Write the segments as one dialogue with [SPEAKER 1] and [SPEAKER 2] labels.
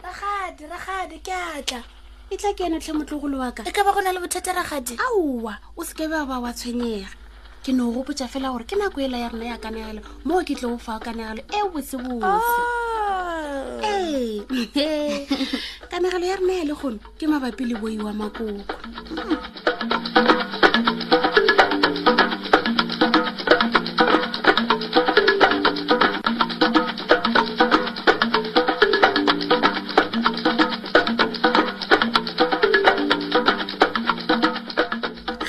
[SPEAKER 1] ragadi ragadi ke atla
[SPEAKER 2] e tla ke ene tlhe motlogolo wa ka
[SPEAKER 1] e ka ba go na le bothata ragadi
[SPEAKER 2] aowa o se ke be ba wa tshwenyega ke no gopotsa fela gore ke nako ela ya rona ya kanegelo moo ke tlo go fa kanegelo e botsebotse oh. ee kanegelo ya rona ya le kgono ke mabapi le boi wa makoko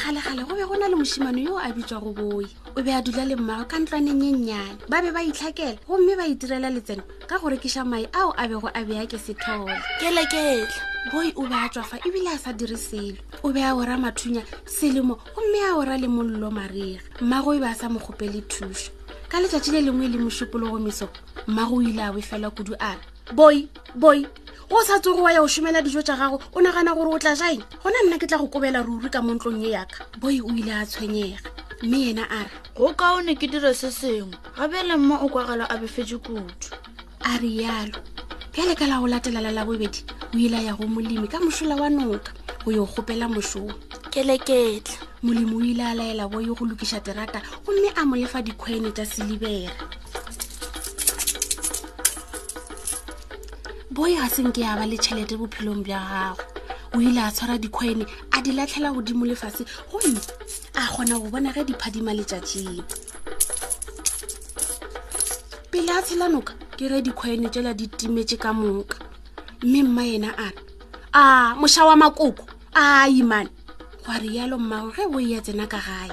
[SPEAKER 2] gale gale go be go na le mošimane yo a bitšwa go boi o be a dula le mmago ka ntlwaneng e nnyane ba be ba itlhakela gomme ba itirela letseno ka go rekiša mai ao a bego a bea ke sethole
[SPEAKER 1] keleketla
[SPEAKER 2] boi o be a tswafa ebile a sa dire selo o be a ora mathunya selemo gomme a ora le mollo marega mmago e be a sa mo kgopele thušo ka letšatši le lengwe le mošupologomiso mmago o ile a bofela kudu a boi boi go sa tsogo wa ya o šomela dijo tša gago o nagana gore o tla jaeng gona nna ke tla go kobela ruri ka montlong ye yaka boi o ile a tshwenyega mme yena a re
[SPEAKER 1] go kaone ke dire se sengwe gabele mma o kwagala a befetse kudu
[SPEAKER 2] a re yalo bjale ka la go latelela la bobedi o ile ya go molemi ka mošola wa noka go yo kgopela mošomo
[SPEAKER 1] keleketla
[SPEAKER 2] molemi o ile a laela boyo go lokiša terata gomme a mo lefa dikgwene tša silibera boy ga seng ke ya ba le tšhelete bophelong bja gago o ile a tshwara dikgwene a di latlhela godimo lefatshe gomme a kgona go bona ge diphadima letšatšing pele a tshela noka ke ge dikgwene tsela di timetše ka moka mme mma yena a re a moša wa makoko a imane gwa rialo mmago ge o eya tsena ka gae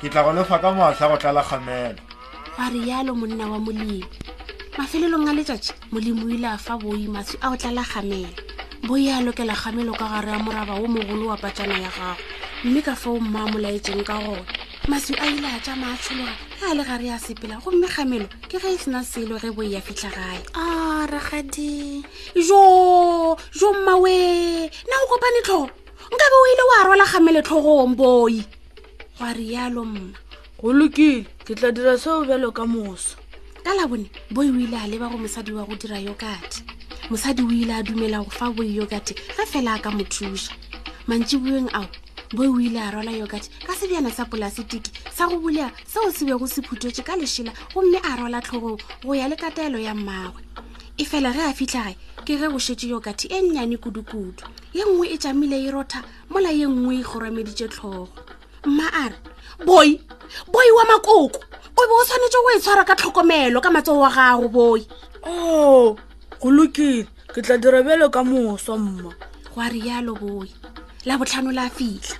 [SPEAKER 1] ke tla go
[SPEAKER 3] lefa ka moatla go tlala kgamela
[SPEAKER 2] wa rialo monna wa molimo mafelelong a letšatši molimo o ile a fa boi maswi a go tlala gamela boi a lokela gamelo ka gare ya moraba wo mogolo wa patsana ya gago mme ka fao mma a molaetseng ka gona maswi a ile a tšama a tshologa ge a le gare ya sepela gomme gamelo ke ge e sena selo ge boi ya fitlha gae
[SPEAKER 1] a ah, ragadi
[SPEAKER 2] jo jo mmawe na o kopane tlhogo nkabe o ile wa rwala gamele tlhogong boi gwa rialo mma
[SPEAKER 1] go lokile ke tla dira seo bjalo ka moso
[SPEAKER 2] ka labone boi o ile a leba go mosadi wa go dira yokate mosadi o ile a dumela go fa boi yokate ge fela a ka mo thuša mantšiboeng ao boi o ile a rwala yokate ka sebjana sa polasitiki sa go bulega seo se bego se phutotše ka lešela gomme a rwala tlhogong go ya le ka taelo ya mmagwe e fela ge a fitlhage ke ge go šetse yokate e nnyane kudukudu ye nngwe e tšamile e rotha mola ye nngwe e kgorameditše tlhogo mma a re boi boi wa makoko o be o tshwanetse go e tshwara ka tlhokomelo ka matsogo wa gago boi
[SPEAKER 1] o oh, go lokile ke tla dira bjalo ka moso mma
[SPEAKER 2] gwa rialo boi la botlhano la fitlha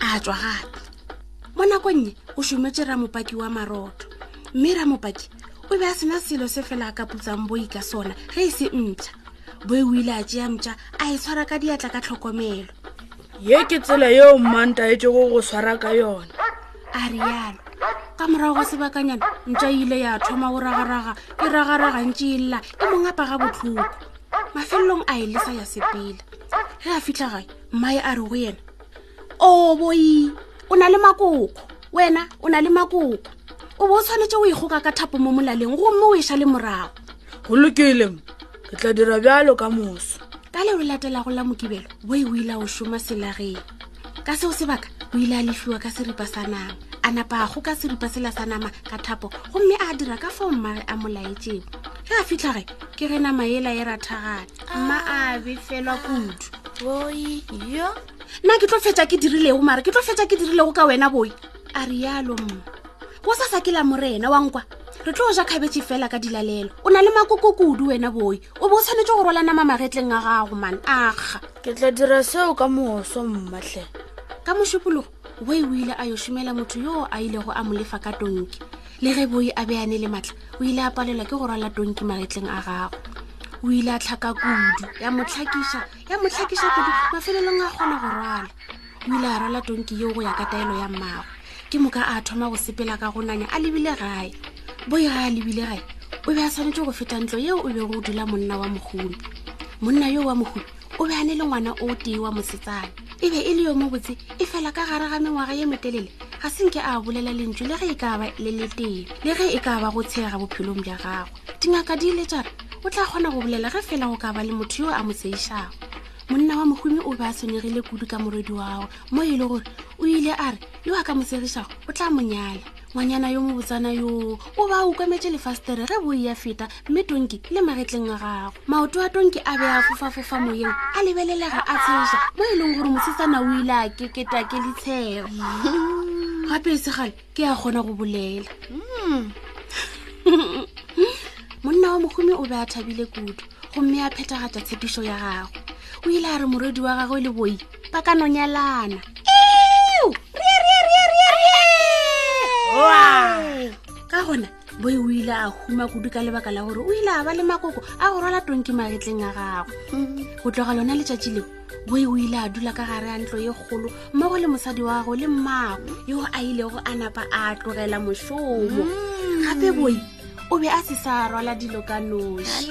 [SPEAKER 2] a tswa gape mo nakonnye o šometše ramopaki wa marotho mme ramopaki o be a sena selo se fela a ka putsang boi ka sona ge e se ntšha boi o ile a tšea mpša a e tshwara ka diatla ka tlhokomelo
[SPEAKER 1] ye ke tsela yeo mmanta e tšego go tshwara ka yona
[SPEAKER 2] a rialo ka morago ga sebakanyana ntša e ile ya thoma go ragaraga e ragaraga ntše e lla e mongapa ga botlhoko mafelelong a e lesa ya sepela ge a fitlha gae mmae a re go yena o boi o na le makoko wena o na le makoko o bo o tshwanetse o ikgoka ka thapo mo molaleng gomme o eša le morago
[SPEAKER 1] go lokile ke tla dira bjalo ka moso
[SPEAKER 2] ka le o latelago la mokibelo bo e o ile o šoma selageng ka seo sebaka o ile a lefiwa ka seripa sa nama a napa go ka seripa sela sa nama ka thapo gomme a dira ka foo mmare a molaetseng ge a fitlhage ke ge nama ela e rathagane mma a befelwa kudu nna ke tlo fetša ke dirilego mara ke tlo fetša ke dirilego ka wena boy a rialo mma go sa sa ke la morena wa nkwa re tlo ja khabetše fela ka dilalelo o na le makoko kudu wena boy o bo o tshwanetse go rwala nama magetleng a gago mane akga
[SPEAKER 1] ke tla dira seo ka moso mmatlhe
[SPEAKER 2] ka mošupologo boy o ile a yo šomela motho yoo a ilego a mo lefa ka tonki le ge boy a beyane le matla o ile a palelwa ke go rwala tonki magetleng a gago o ile a tlhaka kudu ya mo tlhakiša ya mo tlhakiša kudu mafelelong a kgona go rwala o ile a rwala tonki yeo go ya ka taelo ya mmago ke moka a thoma go sepela ka go nanya a lebile gae boi ga a lebile gae o be a tshwanetse go feta ntlo yeo o bego o dula monna wa mogolo monna yo wa mogolo o be a ne le ngwana o tee wa mosetsana e be e le yo mo botse e fela ka gare ga mengwaga ye metelele ga senke a bolela lentšu le ge e ka ba le letee le ge e ka ba go tshega bophelong bja gagwe dingaka di ile tša re o tla kgona go bolela ge fela go ka ba le motho yo a mo tseišago monna wa mohumi o be a tshwenyegile kudu ka morwedi wago mo e le gore o ile a re yo a ka mo segišago o tla mo nyala ngwanyana yo mobotsana yoo o ba a ukametse lefastere ge boi ya feta mme tonki le magetleng a gago maoto a tonki a be a fofafofa moyeng a lebelelega a tsheša mo e leng gore mosetsana o ile a keketa ke letshego gape e segale ke a kgona go bolela hmm. monna wa mogumi o be a thabile kudu gomme a phethagatša tshepišo ya gagwe o ile a re moredi wa gagwe le boi ba ka nonyalana ka gona boe o ile a huma kudu ka lebaka la gore o ile a ba le makoko a go rwala tonki magetleng a gago go tloga lona letšatši leo boe o ile a dula ka gare a ntlo ye kgolo mmogo le mosadi wa gago le mmago yo a ilego a napa a tlogela mošomo mm. gape boe o be a se sa rwala dilo ka noši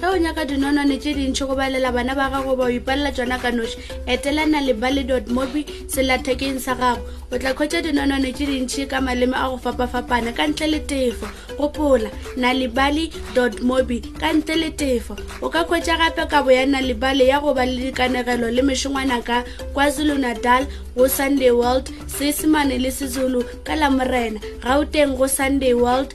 [SPEAKER 4] ge o nyaka dinonwane tše dintšhi go balela bana ba gago ba o ipalela tsona ka noši etelana le bale dot mobi selathekeng sa gago o tla kgwetsa dinonwane tše dintšhi ka maleme a go fapafapana ka ntle le tefo gopola na lebale dot mobi ka ntle le tefo o ka kgwetsa gape kabo ya na lebale ya go ba le dikanegelo le mešongwana ka kwazulu natal go sunday world seesemane le sezulu ka lamorena gauteng go sunday world